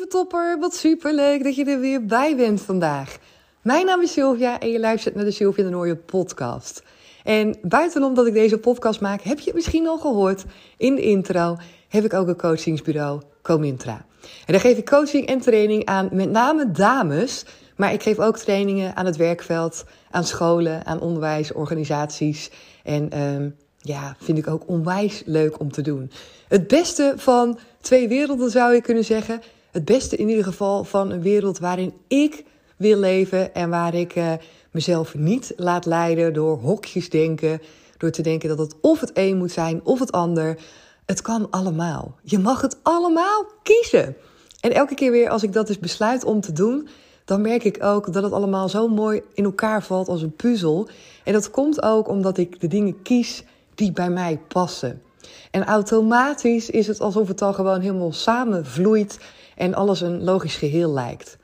lieve topper, wat superleuk dat je er weer bij bent vandaag. Mijn naam is Sylvia en je luistert naar de Sylvia de Nooie podcast. En buitenom dat ik deze podcast maak, heb je het misschien al gehoord in de intro, heb ik ook een coachingsbureau Comintra. En daar geef ik coaching en training aan met name dames, maar ik geef ook trainingen aan het werkveld, aan scholen, aan onderwijsorganisaties. En um, ja, vind ik ook onwijs leuk om te doen. Het beste van twee werelden zou je kunnen zeggen. Het beste in ieder geval van een wereld waarin ik wil leven en waar ik uh, mezelf niet laat leiden door hokjes denken, door te denken dat het of het een moet zijn of het ander. Het kan allemaal. Je mag het allemaal kiezen. En elke keer weer als ik dat dus besluit om te doen, dan merk ik ook dat het allemaal zo mooi in elkaar valt als een puzzel. En dat komt ook omdat ik de dingen kies die bij mij passen. En automatisch is het alsof het dan gewoon helemaal samenvloeit en alles een logisch geheel lijkt.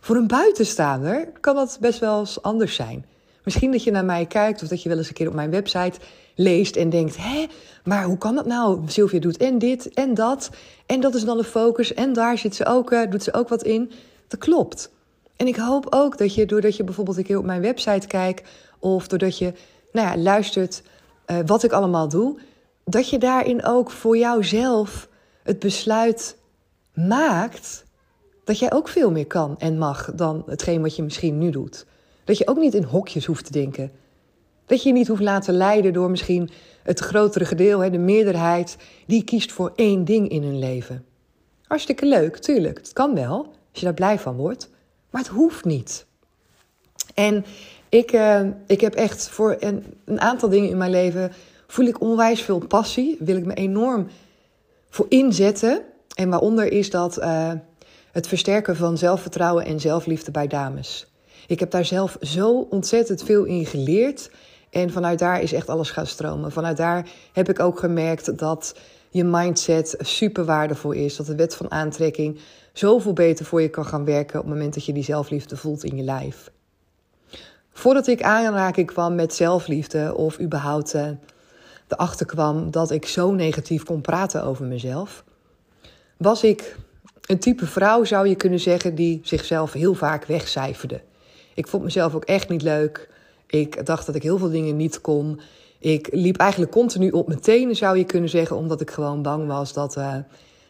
Voor een buitenstaander kan dat best wel eens anders zijn. Misschien dat je naar mij kijkt of dat je wel eens een keer op mijn website leest en denkt: hé, maar hoe kan dat nou? Sylvia doet en dit en dat. En dat is dan de focus. En daar zit ze ook, uh, doet ze ook wat in. Dat klopt. En ik hoop ook dat je, doordat je bijvoorbeeld een keer op mijn website kijkt, of doordat je nou ja, luistert uh, wat ik allemaal doe, dat je daarin ook voor jouzelf het besluit maakt dat jij ook veel meer kan en mag dan hetgeen wat je misschien nu doet. Dat je ook niet in hokjes hoeft te denken. Dat je je niet hoeft laten leiden door misschien het grotere gedeelte, de meerderheid, die kiest voor één ding in hun leven. Hartstikke leuk, tuurlijk. Het kan wel, als je daar blij van wordt. Maar het hoeft niet. En ik, uh, ik heb echt voor een, een, aantal dingen in mijn leven... voel ik onwijs veel passie. Wil ik me enorm voor inzetten. En waaronder is dat uh, het versterken van zelfvertrouwen en zelfliefde bij dames. Ik heb daar zelf zo ontzettend veel in geleerd. En vanuit daar is echt alles gaan stromen. Vanuit daar heb ik ook gemerkt dat je mindset super waardevol is. Dat de wet van aantrekking zoveel beter voor je kan gaan werken op het moment dat je die zelfliefde voelt in je lijf. Voordat ik aanraking kwam met zelfliefde of überhaupt uh, erachter kwam dat ik zo negatief kon praten over mezelf, was ik een type vrouw, zou je kunnen zeggen, die zichzelf heel vaak wegcijferde. Ik vond mezelf ook echt niet leuk. Ik dacht dat ik heel veel dingen niet kon. Ik liep eigenlijk continu op mijn tenen, zou je kunnen zeggen, omdat ik gewoon bang was dat, uh,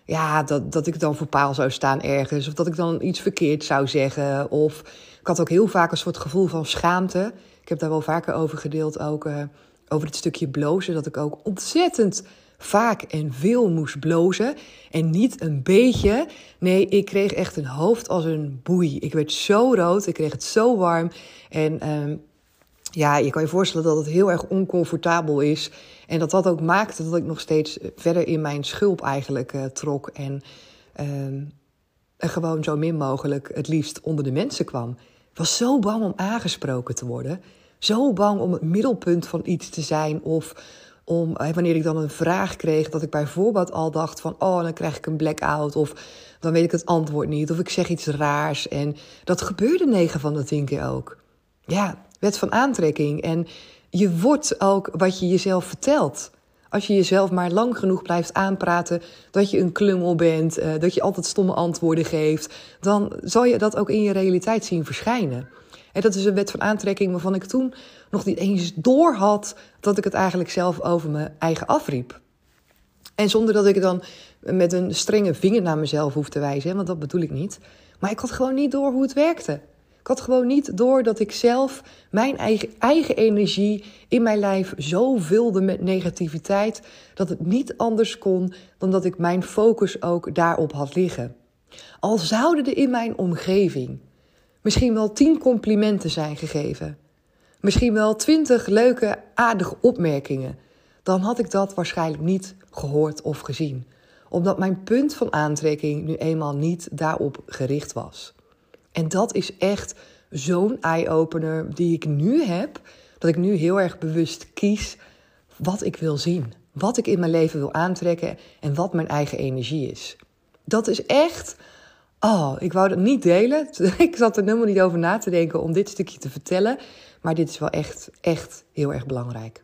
ja, dat, dat ik dan voor paal zou staan ergens. Of dat ik dan iets verkeerd zou zeggen. Of ik had ook heel vaak een soort gevoel van schaamte. Ik heb daar wel vaker over gedeeld, ook uh, over het stukje blozen. Dat ik ook ontzettend vaak en veel moest blozen. En niet een beetje. Nee, ik kreeg echt een hoofd als een boei. Ik werd zo rood, ik kreeg het zo warm. En ehm, ja, je kan je voorstellen dat het heel erg oncomfortabel is. En dat dat ook maakte dat ik nog steeds verder in mijn schulp eigenlijk uh, trok. En, en gewoon zo min mogelijk het liefst onder de mensen kwam. Ik was zo bang om aangesproken te worden. Zo bang om het middelpunt van iets te zijn. Of om, eh, wanneer ik dan een vraag kreeg, dat ik bijvoorbeeld al dacht van... oh, dan krijg ik een blackout of dan weet ik het antwoord niet. Of ik zeg iets raars. En dat gebeurde negen van de tien keer ook. Ja, wet van aantrekking. En je wordt ook wat je jezelf vertelt. Als je jezelf maar lang genoeg blijft aanpraten dat je een klungel bent, uh, dat je altijd stomme antwoorden geeft, dan zal je dat ook in je realiteit zien verschijnen. En dat is een wet van aantrekking waarvan ik toen nog niet eens door had dat ik het eigenlijk zelf over mijn eigen afriep. En zonder dat ik dan met een strenge vinger naar mezelf hoef te wijzen, want dat bedoel ik niet. Maar ik had gewoon niet door hoe het werkte. Ik had gewoon niet door dat ik zelf mijn eigen, eigen energie in mijn lijf zo vulde met negativiteit dat het niet anders kon dan dat ik mijn focus ook daarop had liggen. Al zouden er in mijn omgeving misschien wel tien complimenten zijn gegeven, misschien wel twintig leuke, aardige opmerkingen, dan had ik dat waarschijnlijk niet gehoord of gezien, omdat mijn punt van aantrekking nu eenmaal niet daarop gericht was. En dat is echt zo'n eye-opener die ik nu heb, dat ik nu heel erg bewust kies wat ik wil zien. Wat ik in mijn leven wil aantrekken en wat mijn eigen energie is. Dat is echt. Oh, ik wou dat niet delen. Ik zat er helemaal niet over na te denken om dit stukje te vertellen. Maar dit is wel echt, echt heel erg belangrijk.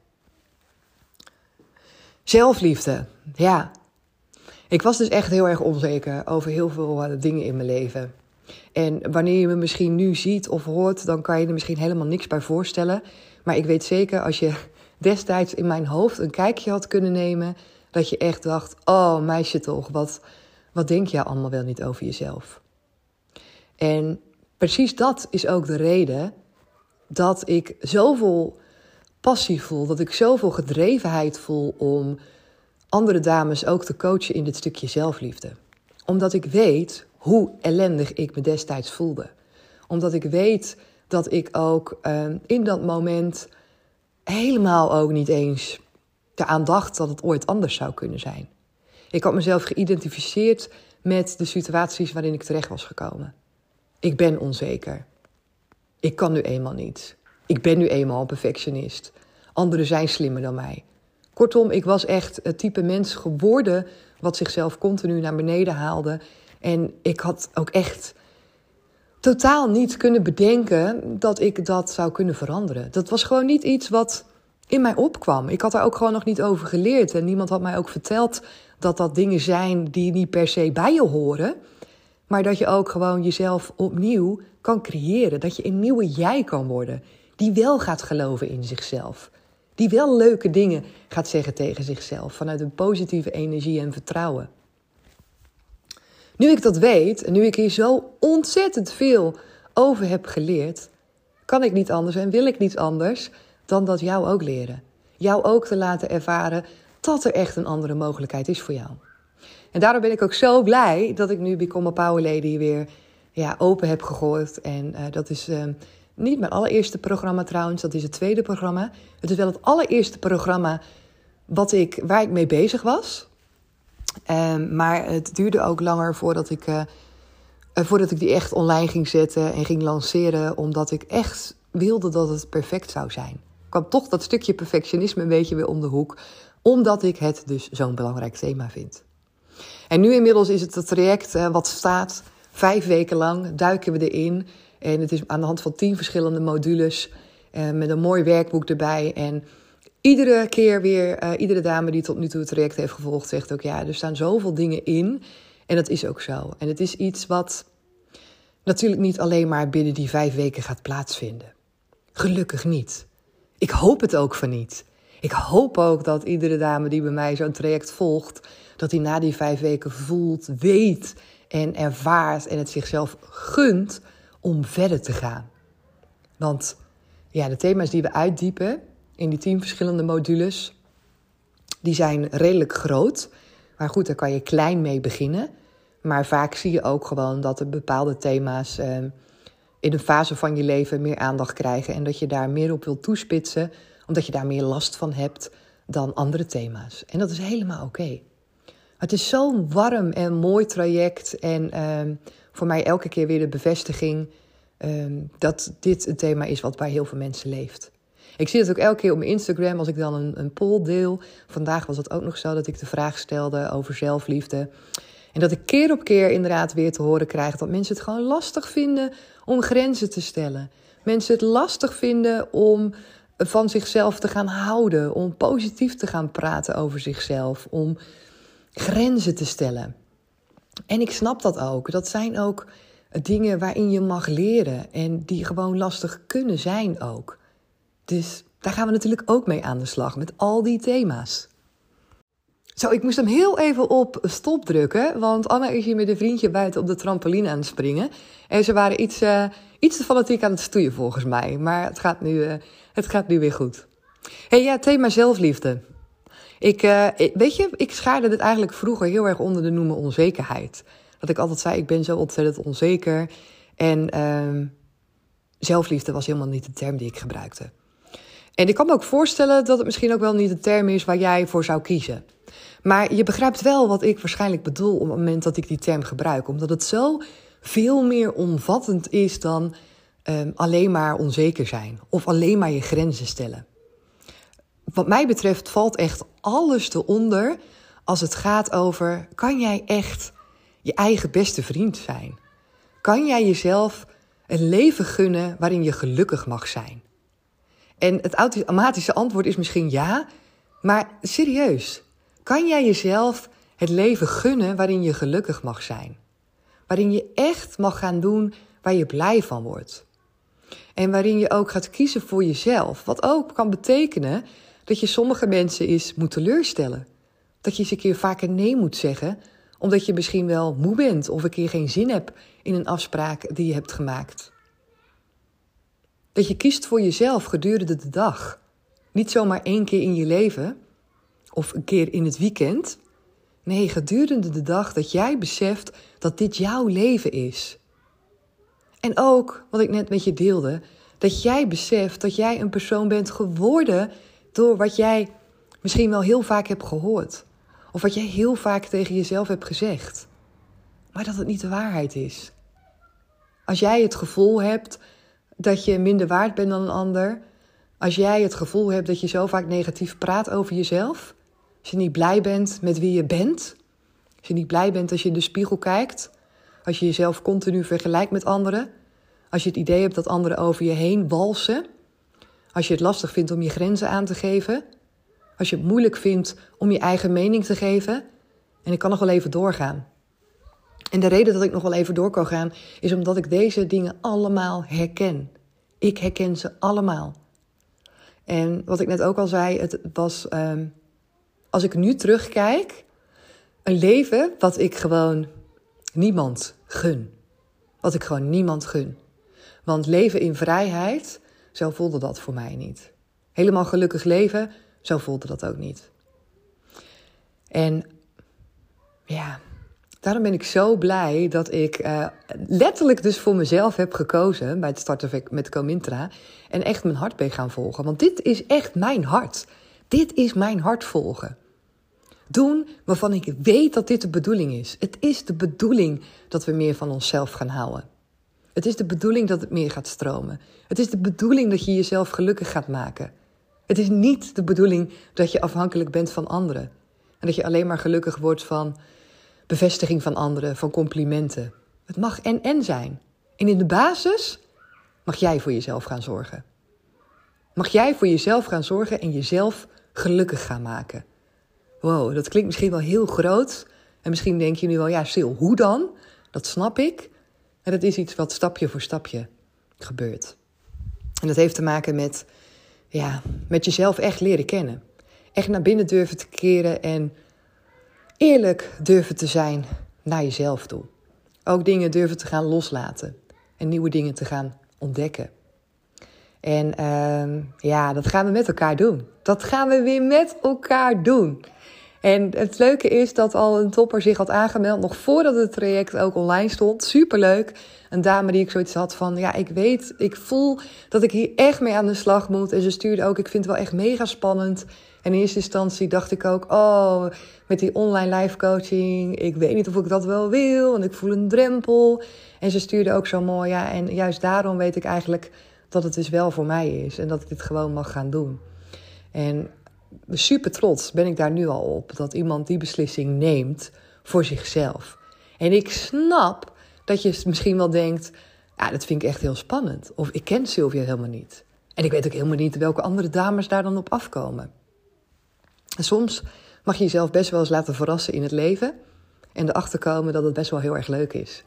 Zelfliefde. Ja. Ik was dus echt heel erg onzeker over heel veel eh, dingen in mijn leven. En wanneer je me misschien nu ziet of hoort, dan kan je er misschien helemaal niks bij voorstellen. Maar ik weet zeker, als je destijds in mijn hoofd een kijkje had kunnen nemen, dat je echt dacht: Oh, meisje toch, wat, wat denk je allemaal wel niet over jezelf? En precies dat is ook de reden dat ik zoveel passie voel, dat ik zoveel gedrevenheid voel om andere dames ook te coachen in dit stukje zelfliefde. Omdat ik weet hoe ellendig ik me destijds voelde. Omdat ik weet dat ik ook ehm, in dat moment helemaal ook niet eens eraan dacht dat het ooit anders zou kunnen zijn. Ik had mezelf geïdentificeerd met de situaties waarin ik terecht was gekomen. Ik ben onzeker. Ik kan nu eenmaal niet. Ik ben nu eenmaal een perfectionist. Anderen zijn slimmer dan mij. Kortom, ik was echt het type mens geworden wat zichzelf continu naar beneden haalde en ik had ook echt totaal niet kunnen bedenken dat ik dat zou kunnen veranderen. Dat was gewoon niet iets wat in mij opkwam. Ik had daar ook gewoon nog niet over geleerd. En niemand had mij ook verteld dat dat dingen zijn die niet per se bij je horen. Maar dat je ook gewoon jezelf opnieuw kan creëren. Dat je een nieuwe jij kan worden. Die wel gaat geloven in zichzelf. Die wel leuke dingen gaat zeggen tegen zichzelf. Vanuit een positieve energie en vertrouwen. Nu ik dat weet en nu ik hier zo ontzettend veel over heb geleerd, kan ik niet anders en wil ik niet anders dan dat jou ook leren. Jou ook te laten ervaren dat er echt een andere mogelijkheid is voor jou. En daarom ben ik ook zo blij dat ik nu Become a Power Lady weer ja, open heb gegooid. En uh, dat is uh, niet mijn allereerste programma trouwens, dat is het tweede programma. Het is wel het allereerste programma wat ik, waar ik mee bezig was. Um, maar het duurde ook langer voordat ik, uh, voordat ik die echt online ging zetten en ging lanceren. Omdat ik echt wilde dat het perfect zou zijn. Kwam toch dat stukje perfectionisme een beetje weer om de hoek. Omdat ik het dus zo'n belangrijk thema vind. En nu inmiddels is het het traject wat staat. Vijf weken lang duiken we erin. En het is aan de hand van tien verschillende modules. Uh, met een mooi werkboek erbij. En iedere keer weer, uh, iedere dame die tot nu toe het traject heeft gevolgd, zegt ook ja, er staan zoveel dingen in. En dat is ook zo. En het is iets wat natuurlijk niet alleen maar binnen die vijf weken gaat plaatsvinden. Gelukkig niet. Ik hoop het ook van niet. Ik hoop ook dat iedere dame die bij mij zo'n traject volgt, dat die na die vijf weken voelt, weet en ervaart en het zichzelf gunt om verder te gaan. Want ja, de thema's die we uitdiepen, in die tien verschillende modules. die zijn redelijk groot. Maar goed, daar kan je klein mee beginnen. Maar vaak zie je ook gewoon dat er bepaalde thema's uh, in een fase van je leven meer aandacht krijgen. En dat je daar meer op wilt toespitsen, omdat je daar meer last van hebt dan andere thema's. En dat is helemaal oké. Het is zo'n warm en mooi traject. En uh, voor mij elke keer weer de bevestiging uh, dat dit een thema is wat bij heel veel mensen leeft. Ik zie het ook elke keer op mijn Instagram als ik dan een, een poll deel. Vandaag was het ook nog zo dat ik de vraag stelde over zelfliefde. En dat ik keer op keer inderdaad weer te horen krijg dat mensen het gewoon lastig vinden om grenzen te stellen. Mensen het lastig vinden om van zichzelf te gaan houden, om positief te gaan praten over zichzelf, om grenzen te stellen. En ik snap dat ook. Dat zijn ook dingen waarin je mag leren en die gewoon lastig kunnen zijn ook. Dus daar gaan we natuurlijk ook mee aan de slag met al die thema's. Zo, ik moest hem heel even op stop drukken, want Anna is hier met een vriendje buiten op de trampoline aan het springen. En ze waren iets, uh, iets te fanatiek aan het stoeien volgens mij, maar het gaat nu, uh, het gaat nu weer goed. hey, ja, thema zelfliefde. Ik, uh, weet je, ik schaarde dit eigenlijk vroeger heel erg onder de noemer onzekerheid. Dat ik altijd zei, ik ben zo ontzettend onzeker. En ehm, zelfliefde was helemaal niet de term die ik gebruikte. En ik kan me ook voorstellen dat het misschien ook wel niet de term is waar jij voor zou kiezen. Maar je begrijpt wel wat ik waarschijnlijk bedoel op het moment dat ik die term gebruik. Omdat het zo veel meer omvattend is dan um, alleen maar onzeker zijn of alleen maar je grenzen stellen. Wat mij betreft valt echt alles eronder als het gaat over: kan jij echt je eigen beste vriend zijn? Kan jij jezelf een leven gunnen waarin je gelukkig mag zijn? En het automatische antwoord is misschien ja, maar serieus. Kan jij jezelf het leven gunnen waarin je gelukkig mag zijn? Waarin je echt mag gaan doen waar je blij van wordt. En waarin je ook gaat kiezen voor jezelf. Wat ook kan betekenen dat je sommige mensen eens moet teleurstellen. Dat je eens een keer vaker nee moet zeggen, omdat je misschien wel moe bent of een keer geen zin hebt in een afspraak die je hebt gemaakt. Dat je kiest voor jezelf gedurende de dag. Niet zomaar één keer in je leven of een keer in het weekend. Nee, gedurende de dag dat jij beseft dat dit jouw leven is. En ook, wat ik net met je deelde, dat jij beseft dat jij een persoon bent geworden door wat jij misschien wel heel vaak hebt gehoord. Of wat jij heel vaak tegen jezelf hebt gezegd. Maar dat het niet de waarheid is. Als jij het gevoel hebt dat je minder waard bent dan een ander. Als jij het gevoel hebt dat je zo vaak negatief praat over jezelf. Als je niet blij bent met wie je bent. Als je niet blij bent als je in de spiegel kijkt. Als je jezelf continu vergelijkt met anderen. Als je het idee hebt dat anderen over je heen walsen. Als je het lastig vindt om je grenzen aan te geven. Als je het moeilijk vindt om je eigen mening te geven. En ik kan nog wel even doorgaan. En de reden dat ik nog wel even door kan gaan, is omdat ik deze dingen allemaal herken. Ik herken ze allemaal. En wat ik net ook al zei, het was, um, als ik nu terugkijk, een leven wat ik gewoon niemand gun. Wat ik gewoon niemand gun. Want leven in vrijheid, zo voelde dat voor mij niet. Helemaal gelukkig leven, zo voelde dat ook niet. En ja, Daarom ben ik zo blij dat ik uh, letterlijk dus voor mezelf heb gekozen bij het starten met Comintra. En echt mijn hart ben gaan volgen. Want dit is echt mijn hart. Dit is mijn hart volgen. Doen waarvan ik weet dat dit de bedoeling is. Het is de bedoeling dat we meer van onszelf gaan houden. Het is de bedoeling dat het meer gaat stromen. Het is de bedoeling dat je jezelf gelukkig gaat maken. Het is niet de bedoeling dat je afhankelijk bent van anderen. En dat je alleen maar gelukkig wordt van bevestiging van anderen, van complimenten. Het mag en-en zijn. En in de basis mag jij voor jezelf gaan zorgen. Mag jij voor jezelf gaan zorgen en jezelf gelukkig gaan maken. Wow, dat klinkt misschien wel heel groot. En misschien denk je nu wel, ja, stil, hoe dan? Dat snap ik. En dat is iets wat stapje voor stapje gebeurt. En dat heeft te maken met, ja, met jezelf echt leren kennen. Echt naar binnen durven te keren en Eerlijk durven te zijn naar jezelf toe. Ook dingen durven te gaan loslaten en nieuwe dingen te gaan ontdekken. En ehm, ja, dat gaan we met elkaar doen. Dat gaan we weer met elkaar doen. En het leuke is dat al een topper zich had aangemeld, nog voordat het traject ook online stond. Superleuk. Een dame die ik zoiets had van, ja, ik weet, ik voel dat ik hier echt mee aan de slag moet. En ze stuurde ook, ik vind het wel echt mega spannend. En in eerste instantie dacht ik ook, oh, met die online live coaching, ik weet niet of ik dat wel wil, want ik voel een drempel. En ze stuurde ook zo mooi, ja, en juist daarom weet ik eigenlijk dat het dus wel voor mij is en dat ik dit gewoon mag gaan doen. En super trots ben ik daar nu al op dat iemand die beslissing neemt voor zichzelf. En ik snap dat je misschien wel denkt: ja, dat vind ik echt heel spannend. Of ik ken Sylvia helemaal niet. En ik weet ook helemaal niet welke andere dames daar dan op afkomen. En soms mag je jezelf best wel eens laten verrassen in het leven en erachter komen dat het best wel heel erg leuk is.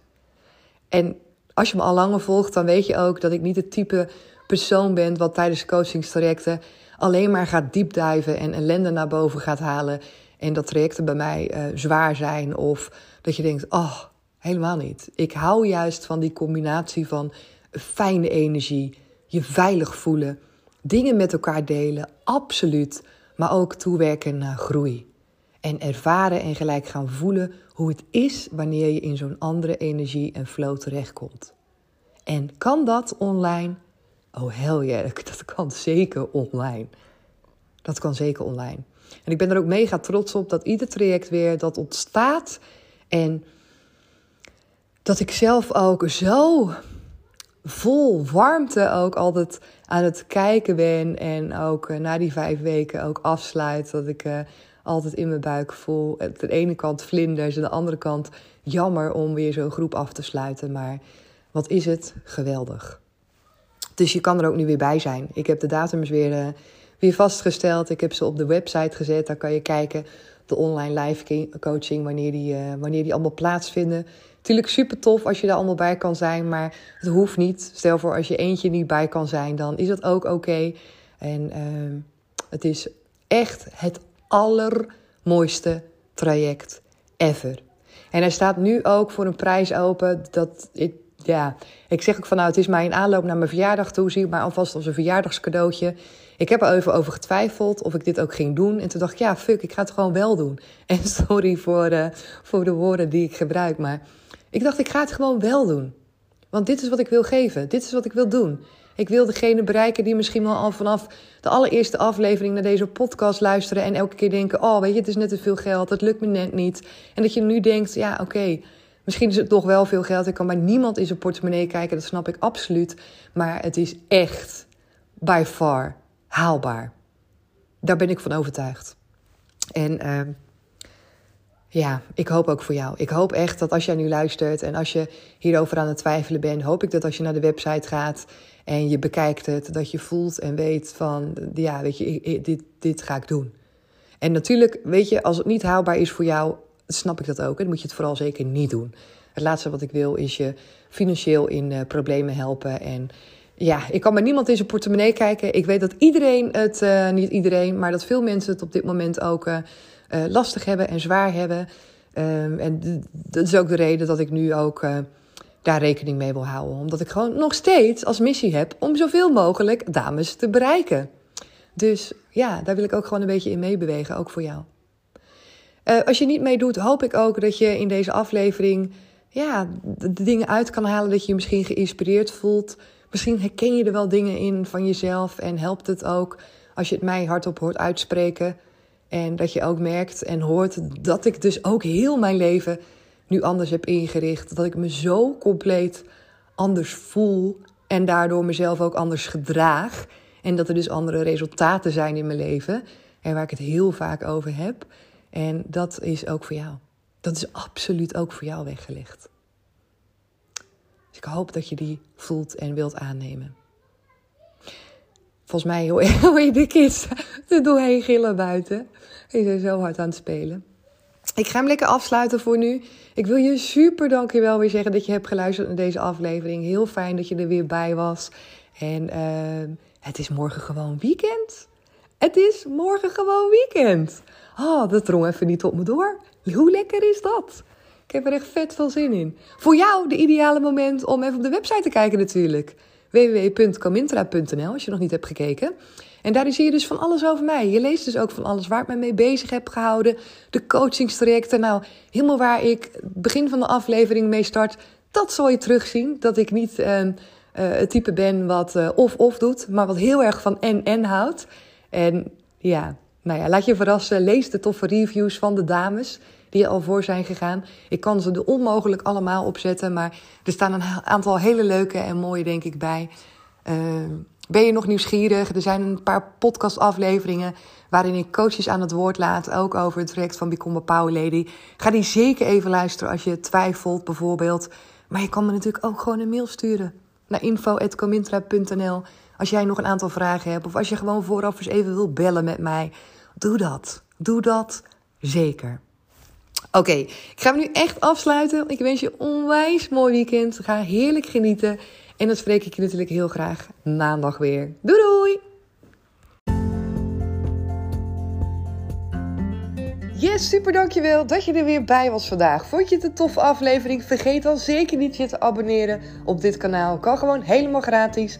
En als je me al langer volgt, dan weet je ook dat ik niet het type persoon ben wat tijdens coachingstrajecten alleen maar gaat diepduiven en ellende naar boven gaat halen. En dat trajecten bij mij uh, zwaar zijn. Of dat je denkt, oh, helemaal niet. Ik hou juist van die combinatie van fijne energie, je veilig voelen, dingen met elkaar delen, absoluut. Maar ook toewerken naar groei. En ervaren en gelijk gaan voelen hoe het is wanneer je in zo'n andere energie en flow terechtkomt. En kan dat online? Oh hell yeah, dat kan zeker online. Dat kan zeker online. En ik ben er ook mega trots op dat ieder traject weer dat ontstaat. En dat ik zelf ook zo vol warmte ook altijd aan het kijken ben. En ook uh, na die vijf weken ook afsluit. Dat ik uh, altijd in mijn buik voel. Aan de ene kant vlinders, aan de andere kant jammer om weer zo'n groep af te sluiten. Maar wat is het geweldig. Dus je kan er ook nu weer bij zijn. Ik heb de datums weer, uh, weer vastgesteld. Ik heb ze op de website gezet. Daar kan je kijken, de online live coaching, wanneer die, uh, wanneer die allemaal plaatsvinden. Natuurlijk super tof als je daar allemaal bij kan zijn, maar het hoeft niet. Stel voor als je eentje niet bij kan zijn, dan is dat ook oké. En uh, het is echt het allermooiste traject ever. En hij staat nu ook voor een prijs open dat ik ja, ik zeg ook van nou, het is mij een aanloop naar mijn verjaardag toe. Zie ik maar alvast als een verjaardagscadeautje. Ik heb er even over getwijfeld of ik dit ook ging doen. En toen dacht ik, ja, fuck, ik ga het gewoon wel doen. En sorry voor, uh, voor de woorden die ik gebruik. Maar ik dacht, ik ga het gewoon wel doen. Want dit is wat ik wil geven. Dit is wat ik wil doen. Ik wil degene bereiken die misschien wel al vanaf de allereerste aflevering naar deze podcast luisteren. En elke keer denken: Oh, weet je, het is net te veel geld. Het lukt me net niet. En dat je nu denkt: Ja, oké. Misschien is het toch wel veel geld. Ik kan bij niemand in zijn portemonnee kijken. Dat snap ik absoluut. Maar het is echt by far haalbaar. Daar ben ik van overtuigd. En uh, ja, ik hoop ook voor jou. Ik hoop echt dat als jij nu luistert en als je hierover aan het twijfelen bent, hoop ik dat als je naar de website gaat en je bekijkt het, dat je voelt en weet van, ja, weet je, dit, dit ga ik doen. En natuurlijk, weet je, als het niet haalbaar is voor jou, snap ik dat ook. En moet je het vooral zeker niet doen. Het laatste wat ik wil is je financieel in uh, problemen helpen. En ja, ik kan bij niemand in zijn portemonnee kijken. Ik weet dat iedereen het, uh, niet iedereen, maar dat veel mensen het op dit moment ook uh, lastig hebben en zwaar hebben. Um, en dat is ook de reden dat ik nu ook daar rekening mee wil houden. Omdat ik gewoon nog steeds als missie heb om zoveel mogelijk dames te bereiken. Dus ja, daar wil ik ook gewoon een beetje in meebewegen, ook voor jou. Uh, als je niet meedoet, hoop ik ook dat je in deze aflevering ja, de, dingen uit kan halen. Dat je je misschien geïnspireerd voelt. Misschien herken je er wel dingen in van jezelf. En helpt het ook als je het mij hardop hoort uitspreken. En dat je ook merkt en hoort dat ik dus ook heel mijn leven nu anders heb ingericht. Dat ik me zo compleet anders voel. En daardoor mezelf ook anders gedraag. En dat er dus andere resultaten zijn in mijn leven. En waar ik het heel vaak over heb. En dat is ook voor jou. Dat is absoluut ook voor jou weggelegd. Dus ik hoop dat je die voelt en wilt aannemen. Volgens mij hoor je de kids er doorheen gillen buiten. Die zijn zo hard aan het spelen. Ik ga hem lekker afsluiten voor nu. Ik wil je super dankjewel weer zeggen dat je hebt geluisterd naar deze aflevering. Heel fijn dat je er weer bij was. En uh, het is morgen gewoon weekend. Het is morgen gewoon weekend. Oh, dat drong even niet op me door. Hoe lekker is dat? Ik heb er echt vet veel zin in. Voor jou de ideale moment om even op de website te kijken natuurlijk. www.comintra.nl als je nog niet hebt gekeken. En daarin zie je dus van alles over mij. Je leest dus ook van alles waar ik me mee bezig heb gehouden. De coachingstrajecten. Nou, helemaal waar ik begin van de aflevering mee start. Dat zal je terugzien. Dat ik niet uh, uh, het type ben wat of-of doet. Maar wat heel erg van en-en houdt. En ja, nou ja, laat je verrassen. Lees de toffe reviews van de dames die al voor zijn gegaan. Ik kan ze er onmogelijk allemaal opzetten, maar er staan een aantal hele leuke en mooie, denk ik, bij. Uh, ben je nog nieuwsgierig? Er zijn een paar podcastafleveringen waarin ik coaches aan het woord laat, ook over het traject van Become a Power Lady. Ga die zeker even luisteren als je twijfelt, bijvoorbeeld. Maar je kan me natuurlijk ook gewoon een mail sturen naar info.comintra.nl als jij nog een aantal vragen hebt of als je gewoon vooraf eens even wil bellen met mij. Doe dat. Doe dat zeker. Oké, ik ga nu echt afsluiten. Ik wens je een onwijs mooi weekend. Ga heerlijk genieten. En dat spreek ik je natuurlijk heel graag maandag weer. Doei doei! Yes, super dankjewel dat je er weer bij was vandaag. Vond je het een toffe aflevering? Vergeet dan zeker niet je te abonneren op dit kanaal. Kan gewoon helemaal gratis.